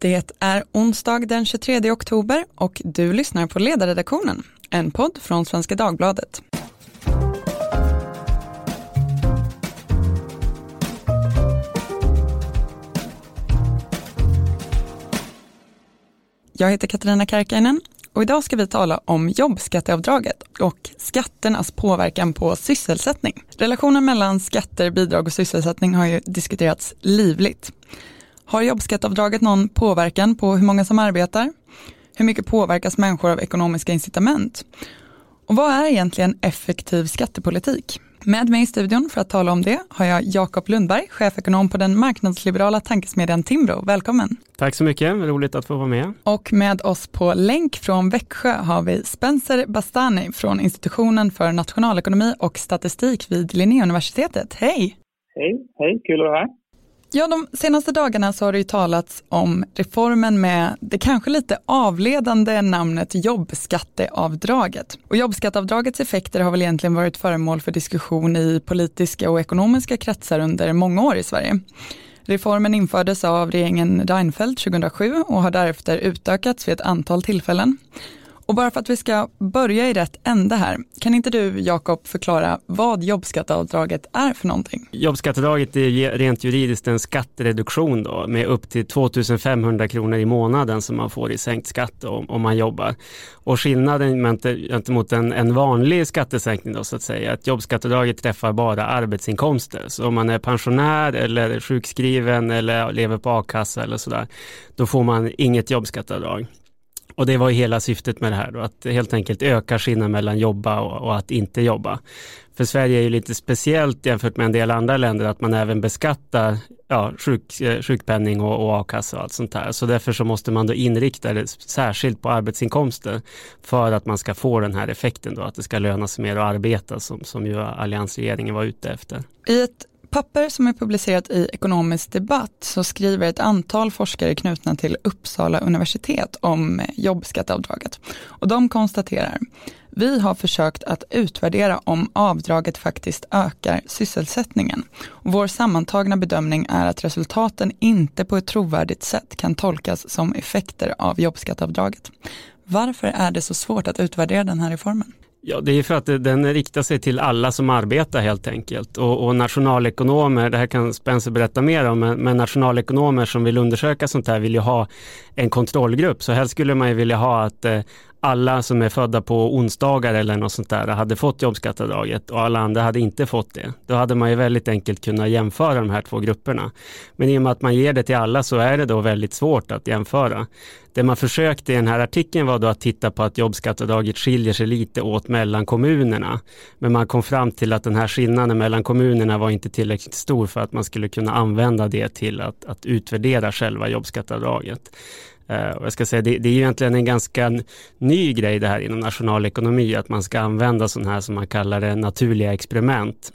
Det är onsdag den 23 oktober och du lyssnar på Ledarredaktionen, en podd från Svenska Dagbladet. Jag heter Katarina Karkainen och idag ska vi tala om jobbskatteavdraget och skatternas påverkan på sysselsättning. Relationen mellan skatter, bidrag och sysselsättning har ju diskuterats livligt. Har jobbskatteavdraget någon påverkan på hur många som arbetar? Hur mycket påverkas människor av ekonomiska incitament? Och vad är egentligen effektiv skattepolitik? Med mig i studion för att tala om det har jag Jakob Lundberg, chefekonom på den marknadsliberala tankesmedjan Timbro. Välkommen! Tack så mycket, roligt att få vara med. Och med oss på länk från Växjö har vi Spencer Bastani från institutionen för nationalekonomi och statistik vid Linnéuniversitetet. Hej! Hej, hej, kul att vara här. Ja, de senaste dagarna så har det ju talats om reformen med det kanske lite avledande namnet jobbskatteavdraget. Och jobbskatteavdragets effekter har väl egentligen varit föremål för diskussion i politiska och ekonomiska kretsar under många år i Sverige. Reformen infördes av regeringen Reinfeldt 2007 och har därefter utökats vid ett antal tillfällen. Och bara för att vi ska börja i rätt ände här, kan inte du Jakob förklara vad jobbskatteavdraget är för någonting? Jobbskatteavdraget är rent juridiskt en skattereduktion då, med upp till 2500 kronor i månaden som man får i sänkt skatt om, om man jobbar. Och skillnaden gentemot en, en vanlig skattesänkning då så att säga, att jobbskatteavdraget träffar bara arbetsinkomster. Så om man är pensionär eller sjukskriven eller lever på a-kassa eller sådär, då får man inget jobbskatteavdrag. Och det var hela syftet med det här då, att helt enkelt öka skillnaden mellan jobba och, och, att inte jobba. För Sverige är ju lite speciellt jämfört med en del andra länder att man även beskattar ja, sjuk, eh, sjukpenning och, och a-kassa och allt sånt här. Så därför så måste man då inrikta det särskilt på arbetsinkomster för att man ska få den här effekten då, att det ska löna sig mer att arbeta som, som ju alliansregeringen var ute efter. I ett papper som är publicerat i Ekonomisk debatt så skriver ett antal forskare knutna till Uppsala universitet om jobbskatteavdraget. Och de konstaterar, vi har försökt att utvärdera om avdraget faktiskt ökar sysselsättningen. Vår sammantagna bedömning är att resultaten inte på ett trovärdigt sätt kan tolkas som effekter av jobbskatteavdraget. Varför är det så svårt att utvärdera den här reformen? Ja, det är för att den riktar sig till alla som arbetar helt enkelt. Och, och nationalekonomer, det här kan Spencer berätta mer om, men, men, nationalekonomer som vill undersöka sånt här vill ju ha en kontrollgrupp. Så helst skulle man ju vilja ha att eh, alla som är födda på onsdagar eller något sånt där hade fått jobbskatteavdraget och alla andra hade inte fått det. Då hade man ju väldigt enkelt kunnat jämföra de här två grupperna. Men i och med att man ger det till alla så är det då väldigt svårt att jämföra. Det man försökte i den här artikeln var då att titta på att jobbskatteavdraget skiljer sig lite åt mellan kommunerna. Men man kom fram till att den här skillnaden mellan kommunerna var inte tillräckligt stor för att man skulle kunna använda det till att, att utvärdera själva jobbskatteavdraget. Eh, och jag ska säga, det, det, är egentligen en ganska ny grej det här inom nationalekonomi, att man ska använda sådana här som man kallar det naturliga experiment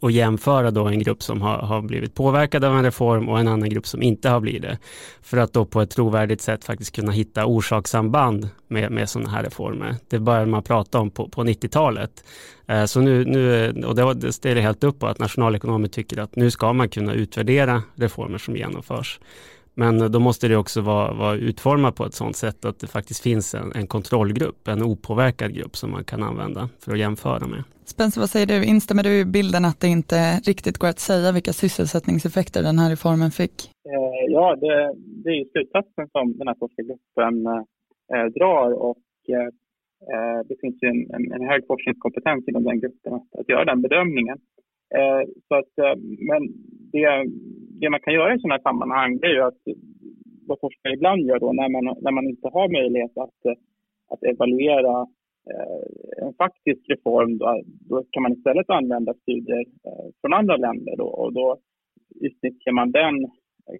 och jämföra då en grupp som har, har, blivit påverkad av en reform och en annan grupp som inte har blivit det. För att då på ett trovärdigt sätt faktiskt kunna hitta orsakssamband med, med sådana här reformer. Det började man prata om på, på 90-talet. Eh, så nu, nu, och det, det ställer helt upp på att nationalekonomer tycker att nu ska man kunna utvärdera reformer som genomförs. Men då måste det också vara, vara utformat på ett sådant sätt att det faktiskt finns en, en, kontrollgrupp, en opåverkad grupp som man kan använda för att jämföra med. Spencer, vad säger du? Instämmer du i bilden att det inte riktigt går att säga vilka sysselsättningseffekter den här reformen fick? Eh, ja, det, det är ju slutsatsen som den här forskargruppen eh, drar och eh, det finns ju en, en, en, hög forskningskompetens inom den gruppen att, att göra den bedömningen. Eh, så att, eh, men det, det man kan göra i sådana här sammanhang det är ju att vad forskare ibland gör då när man, när man inte har möjlighet att, eh, att evaluera eh, en faktisk reform då, då, kan man istället använda studier eh, från andra länder då, och då utnyttjar man den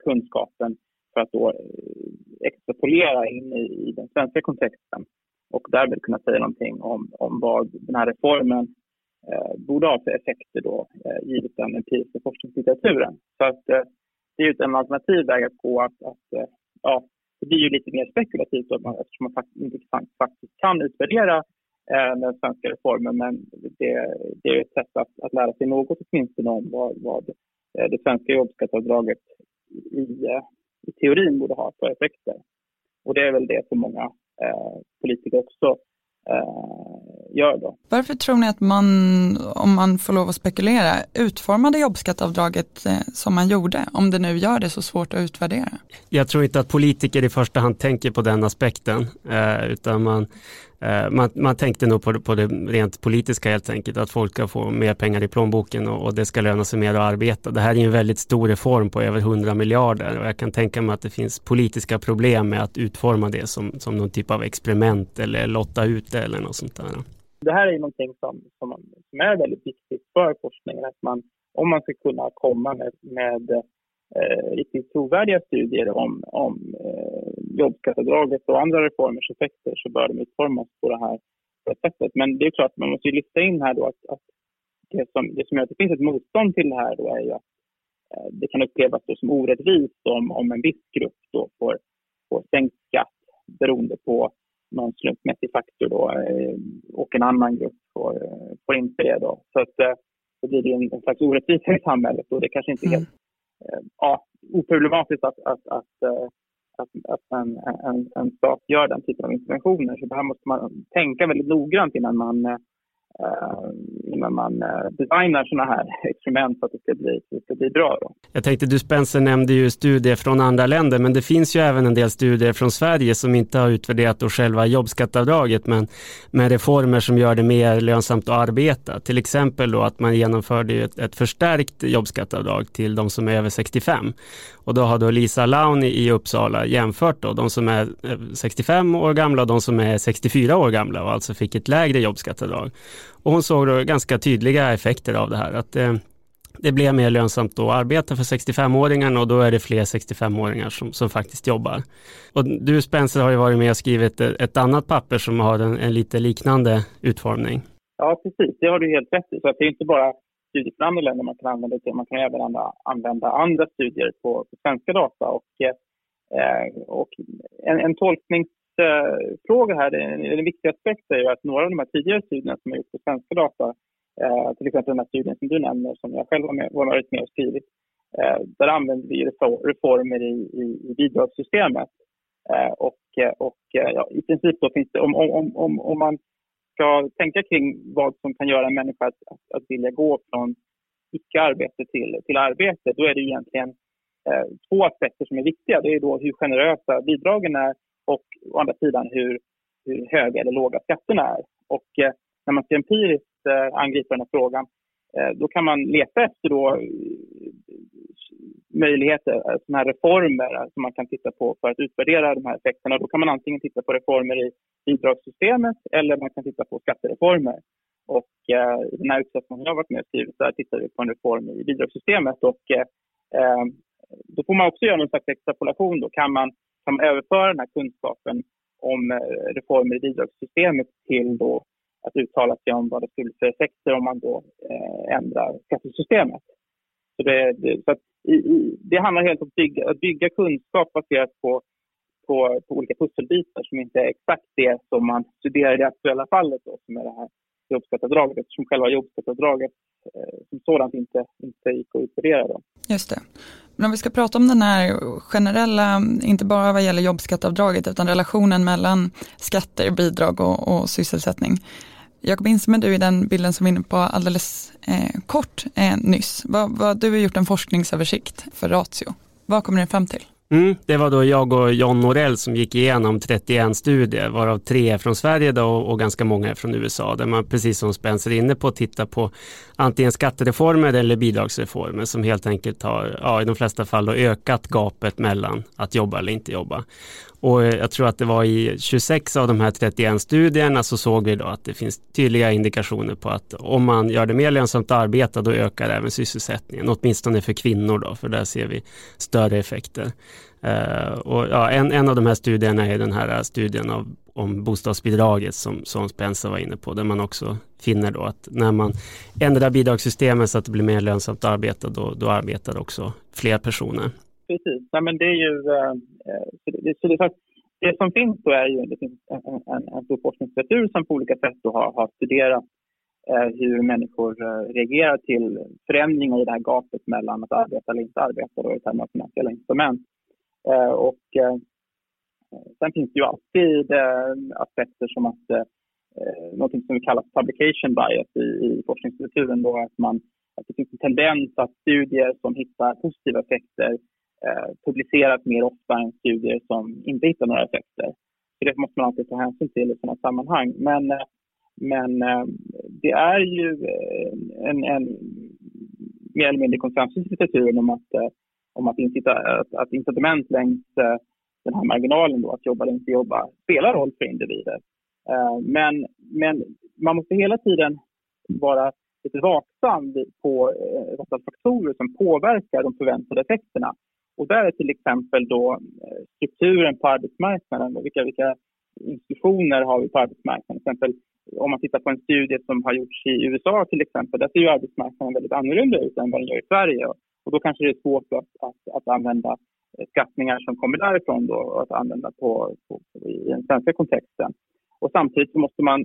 kunskapen för att då eh, extrapolera in i, i den svenska kontexten och därmed kunna säga någonting om, om vad den här reformen eh, borde ha för effekter då, eh, givet den empiriska forskningslitteraturen. Så att, eh, det är ju en alternativ väg att gå. Att, att eh, ja, det blir ju lite mer spekulativt då, eftersom man faktiskt inte faktiskt kan utvärdera eh, den svenska reformen. Men det, det är ett sätt att, att lära sig något åtminstone om vad, vad eh, det svenska jobbskatteavdraget i, eh, i teorin borde ha för effekter. Och det är väl det som många eh, politiker också eh, gör då. Varför tror ni att man, om man får lov att spekulera, utformade jobbskatteavdraget eh, som man gjorde, om det nu gör det så svårt att utvärdera? Jag tror inte att politiker i första hand tänker på den aspekten, eh, utan man, Eh, man, man tänkte nog på, på det rent politiska helt enkelt, att folk ska få mer pengar i plånboken och, och, det ska löna sig mer att arbeta. Det här är en väldigt stor reform på över 100 miljarder och jag kan tänka mig att det finns politiska problem med att utforma det som, som någon typ av experiment eller lotta ut det eller något sånt där. Det här är någonting som, som, som är väldigt viktigt för forskningen, att man, om man ska kunna komma med, med eh, riktigt trovärdiga studier om, om eh, jobbskatteavdraget och andra reformers effekter så bör de utformas på det här sättet. Men det är klart, man måste ju lyfta in här då att, att det, som, det som gör att det finns ett motstånd till det här då är ju att eh, det kan upplevas som orättvist om, om en viss grupp då får, får sänkt skatt beroende på någon slumpmässig faktor då, eh, och en annan grupp får, eh, får inte det. Då. Så att, eh, då blir det en, en slags orättvisa i samhället och det kanske inte är helt Eh, ja, oproblematiskt att, att, att, att, att en, en, en stat gör den typen av interventioner. Så det här måste man tänka väldigt noggrant innan man när innan man eh, designar sådana här experiment för att det ska bli, det ska bli bra. Då. Jag tänkte, du Spencer nämnde ju studier från andra länder, men det finns ju även en del studier från Sverige som inte har utvärderat då själva jobbskatteavdraget, men med reformer som gör det mer lönsamt att arbeta. Till exempel då att man genomförde ett, ett förstärkt jobbskatteavdrag till de som är över 65. Och då har då Lisa Laun i Uppsala jämfört då de som är eh, 65 år gamla och de som är 64 år gamla och alltså fick ett lägre jobbskatteavdrag. Och hon såg då ganska tydliga effekter av det här. Att det, eh, det blev mer lönsamt att arbeta för 65-åringarna och då är det fler 65-åringar som, som faktiskt jobbar. Och du Spencer har ju varit med och skrivit ett annat papper som har en, en lite liknande utformning. Ja, precis. Det har du helt rätt i. Så det är inte bara studier från andra länder man kan använda utan. Man kan även använda, använda andra studier på, på svenska data. Och, eh, och en, en tolknings jättefråga här, en viktig aspekt är ju att några av de här tidigare studierna som har gjorts på svenska data, eh, till exempel den här studien som du nämner som jag själv har med, varit med och skrivit, eh, där använder vi reformer i, i, i bidragssystemet. Eh, och eh, och eh, ja, i princip då finns det, om, om, om, om man ska tänka kring vad som kan göra en människa att, att, att vilja gå från icke-arbete till, till arbete, då är det egentligen eh, två aspekter som är viktiga. Det är då hur generösa bidragen är och å andra sidan hur, hur höga eller låga skatterna är. Och eh, när man ska empiriskt eh, angripa den här frågan eh, då kan man leta efter då, eh, möjligheter, eh, såna sådana här reformer eh, som alltså man kan titta på för att utvärdera de här effekterna. Då kan man antingen titta på reformer i bidragssystemet eller man kan titta på skattereformer. Och eh, i den här utsättningen som jag har varit med och skrivit så tittar vi på en reform i bidragssystemet och eh, eh, då får man också göra någon slags extrapolation. Då kan man liksom överföra den här kunskapen om eh, reformer i bidragssystemet till då att uttala sig om vad det skulle för effekter om man då eh, ändrar skattesystemet. Så det, det, så i, i, det handlar helt om att bygga, att bygga kunskap baserat på, på, på, olika pusselbitar som inte är exakt det som man studerar i det aktuella fallet då, som är det här jobbskatteavdraget eftersom själva jobbskatteavdraget eh, som sådant inte, inte gick att utvärdera. Då. Just det. Men om vi ska prata om den här generella, inte bara vad gäller jobbskatteavdraget, utan relationen mellan skatter, bidrag och, och sysselsättning. Jakob instämmer du i den bilden som vi var inne på alldeles eh, kort eh, nyss. Vad, vad, du har gjort en forskningsöversikt för Ratio. Vad kommer den fram till? Mm, det var då jag och John Norell som gick igenom 31 studier, varav tre är från Sverige då och ganska många är från USA, där man precis som Spencer är inne på tittar på antingen skattereformer eller bidragsreformer som helt enkelt har, ja, i de flesta fall då ökat gapet mellan att jobba eller inte jobba. Och eh, jag tror att det var i 26 av de här 31 studierna så såg vi då att det finns tydliga indikationer på att om man gör det mer lönsamt att arbeta då ökar även sysselsättningen, åtminstone för kvinnor då, för där ser vi större effekter. Uh, och ja, en, en av de här studierna är den här eh, studien av, om bostadsbidraget som, som Spencer var inne på, där man också finner då att när man ändrar bidragssystemet så att det blir mer lönsamt att arbeta, då, då arbetar också fler personer precis. Nej, men det är ju... Uh, så det, så det, det som finns då är ju det finns en, en, en stor forskningslitteratur som på olika sätt har, har studerat hur människor reagerar till förändringar i det här gapet mellan att arbeta eller inte arbeta då, i termer av finansiella instrument. Eh, och eh, sen finns det ju alltid eh, aspekter som att något som vi kallar publication bias i, i forskningskulturen då att man att det finns en tendens att studier som hittar positiva effekter eh, publiceras mer ofta än studier som inte hittar några effekter. Så det måste man alltid ta hänsyn till i sådana sammanhang. Men, eh, men eh, det är ju en, en mer eller mindre konsensus i litteraturen om att, om att, incita, att, att incitament längs eh, den här marginalen, då, att jobba eller inte jobba, spelar roll för individer. Eh, men, men man måste hela tiden vara lite vaksam på eh, faktorer som påverkar de förväntade effekterna. Och där är till exempel då eh, strukturen på arbetsmarknaden. Vilka, vilka institutioner har vi på arbetsmarknaden? Till exempel om man tittar på en studie som har gjorts i USA till exempel, där ser ju arbetsmarknaden väldigt annorlunda ut än vad den gör i Sverige. Och då kanske det är svårt att, att, att använda skattningar som kommer därifrån då, att använda på, på, i den svenska kontexten. Och samtidigt måste man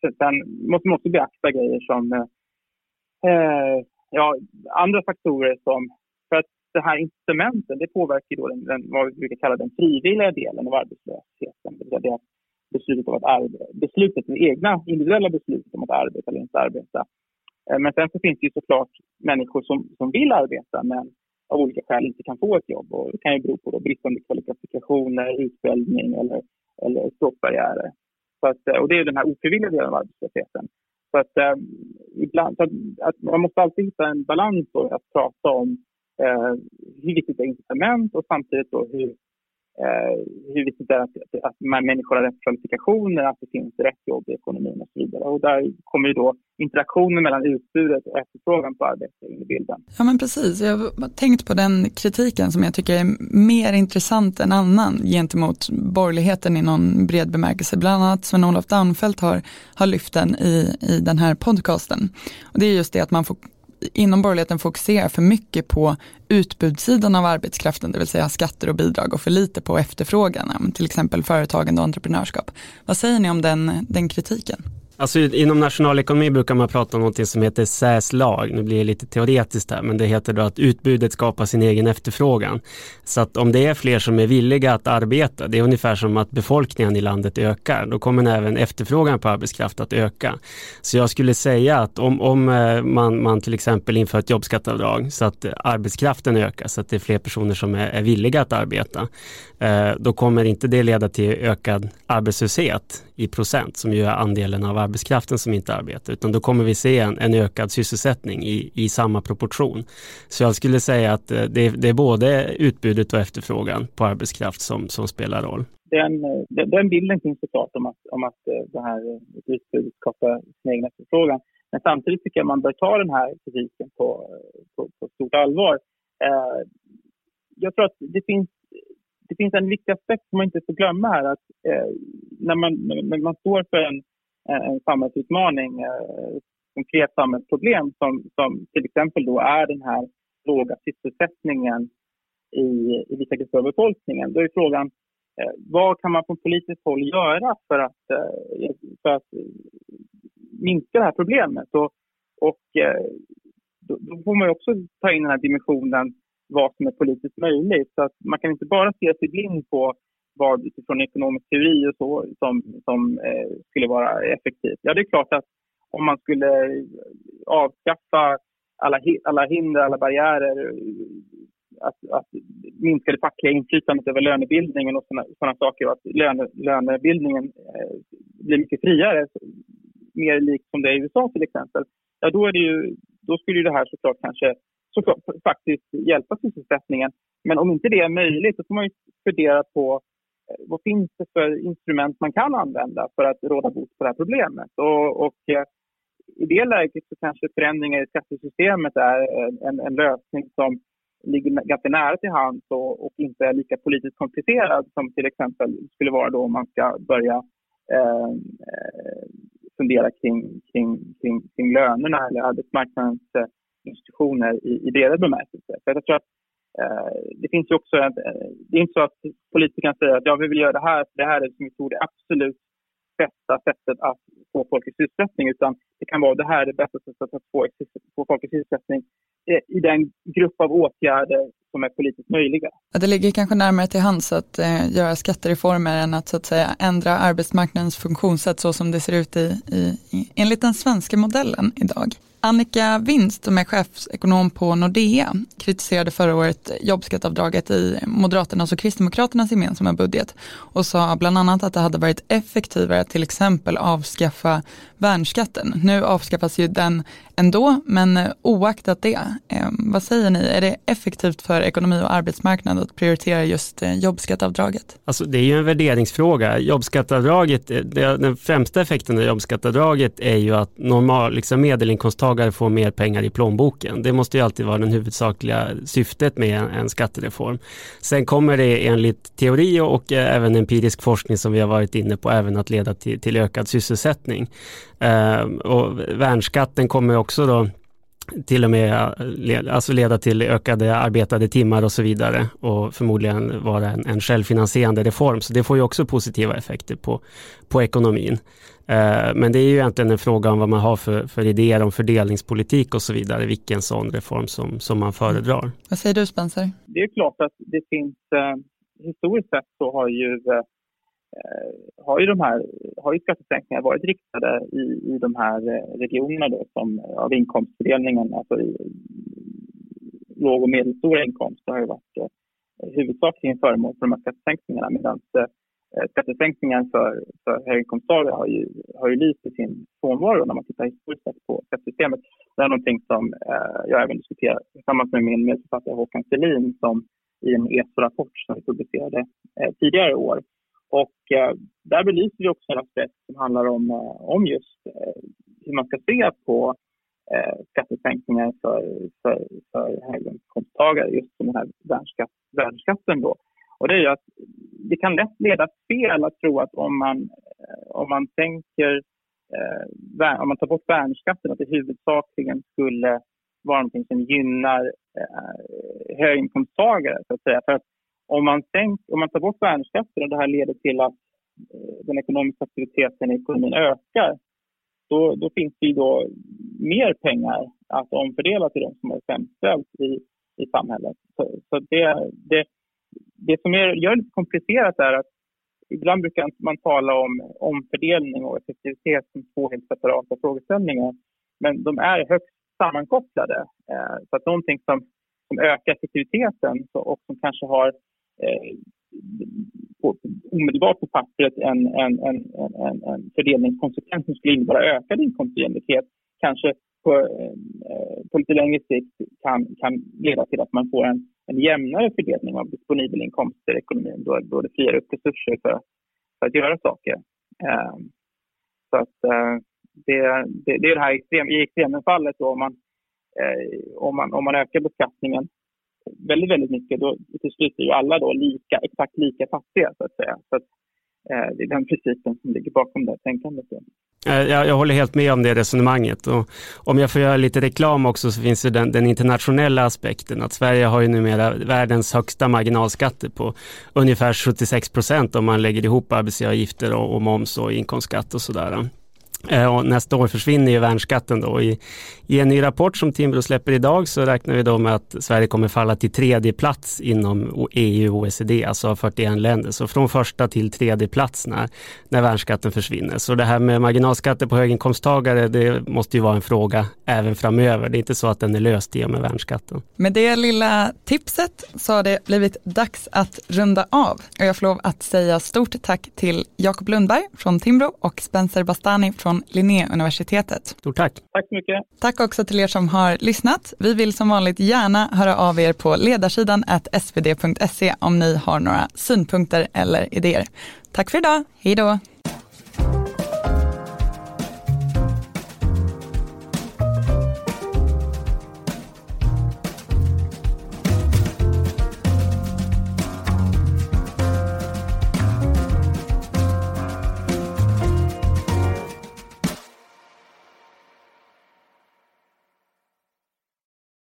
sen måste man också beakta grejer som eh, ja, andra faktorer som... För att det här instrumenten det påverkar då den, den, vad vi brukar kalla den frivilliga delen av arbetslösheten. Det vill säga beslutet, om att arbeta, beslutet, det egna individuella beslutet om att arbeta eller inte arbeta. Eh, men sen så finns det ju såklart människor som, som vill arbeta men av olika skäl inte kan få ett jobb. Och det kan ju bero på då bristande kvalifikationer, utbildning eller, eller språkbarriärer. Så att, eh, och det är den här ofrivilliga delen av arbetslösheten. Så att, eh, ibland, så att, att man måste alltid hitta en balans då, att prata om eh, hur viktigt är incitament och samtidigt då hur, eh, hur viktigt det är att, att människor har rätt kvalifikationer, att det finns rätt jobb i ekonomin och så vidare. Och där kommer ju då interaktionen mellan utbudet och efterfrågan på arbete in i bilden. Ja men precis, jag har tänkt på den kritiken som jag tycker är mer intressant än annan gentemot borgerligheten i någon bred bemärkelse. Bland annat Sven-Olof Daunfeldt har, har lyft den i, i den här podcasten. Och det är just det att man får inom borgerligheten fokuserar för mycket på utbudssidan av arbetskraften, det vill säga skatter och bidrag och för lite på efterfrågan, till exempel företagande och entreprenörskap. Vad säger ni om den, den kritiken? Alltså inom nationalekonomi brukar man prata om något som heter SÄS lag. Nu blir det lite teoretiskt här, men det heter då att utbudet skapar sin egen efterfrågan. Så att om det är fler som är villiga att arbeta, det är ungefär som att befolkningen i landet ökar, då kommer även efterfrågan på arbetskraft att öka. Så jag skulle säga att om, om eh, man, man till exempel inför ett jobbskatteavdrag så att eh, arbetskraften ökar, så att det är fler personer som är, är villiga att arbeta, eh, då kommer inte det leda till ökad arbetslöshet i procent, som ju är andelen av arbetskraften arbetskraften som inte arbetar, utan då kommer vi se en, en ökad sysselsättning i, i samma proportion. Så jag skulle säga att eh, det, det är både utbudet och efterfrågan på arbetskraft som, som spelar roll. Den, den, bilden finns såklart om att, om att eh, det här utbudet skapar sin egen efterfrågan. Men samtidigt tycker jag man bör ta den här kritiken på, på, på stort allvar. Eh, jag tror att det finns det finns en viktig aspekt som man inte får glömma här. att eh, när, man, när man står för en, Eh, en samhällsutmaning, ett konkret samhällsproblem som, som till exempel då är den här låga sysselsättningen i, i vissa grupper av befolkningen. Då är frågan eh, vad kan man från politiskt håll göra för att, för att minska det här problemet? Och, och då, då, får man också ta in den här dimensionen vad som är politiskt möjligt. Så att man kan inte bara se sig blind på vad utifrån ekonomisk teori och så som, som eh, skulle vara effektivt. Ja, det är klart att om man skulle avskaffa alla, alla hinder, alla barriärer, att, att minska det fackliga inflytandet över lönebildningen och sådana saker och att löne, lönebildningen eh, blir mycket friare, mer likt som det är i USA till exempel, ja då, är det ju, då skulle det här såklart kanske såklart, faktiskt hjälpa sysselsättningen. Men om inte det är möjligt så får man ju fundera på Eh, vad finns det för instrument man kan använda för att råda bot på det här problemet. Och, och eh, i det läget så kanske förändringar i skattesystemet är en, en lösning som ligger ganska nära till hands och, och, inte är lika politiskt komplicerad som till exempel skulle vara då om man ska börja eh, eh fundera kring, kring, kring, kring lönerna eller arbetsmarknadens institutioner i, i bredare bemärkelse. För jag tror att Eh, det finns ju också, en, eh, det är inte så att politikerna säger att ja, vi vill göra det här, för det här är som vi tror det absolut bästa sättet att få folk i sysselsättning, utan det kan vara det här är det bästa sättet att få, få folk i sysselsättning. Eh, I den grupp av åtgärder som är politiskt möjliga. Det ligger kanske närmare till hands att eh, göra skattereformer än att så att säga ändra arbetsmarknadens funktionssätt så som det ser ut i, i, enligt den svenska modellen idag. Annika Winst, som är chefsekonom på Nordea, kritiserade förra året jobbskattavdraget i Moderaternas och Kristdemokraternas gemensamma budget och sa bland annat att det hade varit effektivare att till exempel avskaffa värnskatten. Nu avskaffas ju den ändå, men eh, oaktat det, eh, vad säger ni, är det effektivt för ekonomi och arbetsmarknad att prioritera just eh, jobbskatteavdraget? jobbskattavdraget? Alltså det är ju en värderingsfråga. Jobbskattavdraget, eh, det, den främsta effekten av jobbskattavdraget är ju att normal, liksom medelinkomsttagare får mer pengar i plånboken. Det måste ju alltid vara det huvudsakliga syftet med en, en skattereform. Sen kommer det enligt teori och eh, även empirisk forskning som vi har varit inne på även att leda till, till ökad sysselsättning. Uh, och värnskatten kommer också då till och med alltså leda till ökade arbetade timmar och så vidare och förmodligen vara en, en självfinansierande reform. Så det får ju också positiva effekter på, på ekonomin. Eh, men det är ju egentligen en fråga om vad man har för, för idéer om fördelningspolitik och så vidare, vilken sån reform som, som man föredrar. Vad säger du Spencer? Det är klart att det finns, eh, historiskt sett så har ju eh, Eh, Eh, har ju de här har ju skattesänkningar varit riktade i, i de här eh, regionerna då som eh, av inkomstfördelningen, alltså i låg och medelstora inkomster har ju varit eh, huvudsakligen föremål för de här skattesänkningarna medan eh, skattesänkningar för, för höginkomsttagare har ju, har ju lyst i sin frånvaro när man tittar historiskt sett på skattesystemet. Det är någonting som eh, jag även diskuterar tillsammans med min medförfattare Håkan Selin som i en ESO-rapport som vi publicerade eh, tidigare i år och eh, där belyser vi också en aspekt som handlar om, eh, om just eh, hur man ska se på eh, skattesänkningar för, för, för höginkomsttagare, just som den här värnskatt, värnskatten. Då. Och det är ju att det kan lätt leda fel att tro att om man, eh, om man tänker eh, om man tar bort värnskatten, att det huvudsakligen skulle vara någonting som gynnar eh, höginkomsttagare. Så att säga. För att om man, sänk, om man tar bort värnskatten och det här leder till att eh, den ekonomiska aktiviteten i ekonomin ökar, då, då finns det ju då mer pengar att omfördela till de som har sämst ställt i, i samhället. Så, så det, det, det som är, gör det lite komplicerat är att ibland brukar man tala om omfördelning och effektivitet som två helt separata frågeställningar. Men de är högst sammankopplade. Eh, så att någonting som, som ökar effektiviteten och som kanske har eh, på, omedelbart på pappret en, en, en, en, en fördelningskonsekvens som skulle innebära ökad inkomstjämlikhet kanske på, eh, på lite längre sikt kan, kan leda till att man får en, en jämnare fördelning av disponibel inkomster i ekonomin då, då det friar upp resurser för, för att göra saker. Eh, så att eh, det, det, det, är det här extrem, i extremfallet då om man, eh, om, man, om man ökar beskattningen väldigt, väldigt mycket, då till slut är ju alla då lika, exakt lika fattiga så att säga. Så att, eh, det är den principen som ligger bakom det här tänkandet. Eh, jag, jag håller helt med om det resonemanget och om jag får göra lite reklam också så finns det den, den, internationella aspekten att Sverige har ju numera världens högsta marginalskatter på ungefär 76 procent om man lägger ihop arbetsgivaravgifter och, och moms och inkomstskatt och sådär. Eh, och nästa år försvinner ju värnskatten då. I, I en ny rapport som Timbro släpper idag så räknar vi då med att Sverige kommer falla till tredje plats inom EU och OECD, alltså av 41 länder. Så från första till tredje plats när, när värnskatten försvinner. Så det här med marginalskatter på höginkomsttagare, det måste ju vara en fråga även framöver. Det är inte så att den är löst i och med värnskatten. Med det lilla tipset så har det blivit dags att runda av. Och jag får lov att säga stort tack till Jakob Lundberg från Timbro och Spencer Bastani från från Linnéuniversitetet. Stort tack. Tack så mycket. Tack också till er som har lyssnat. Vi vill som vanligt gärna höra av er på ledarsidan svd.se om ni har några synpunkter eller idéer. Tack för idag. Hej då.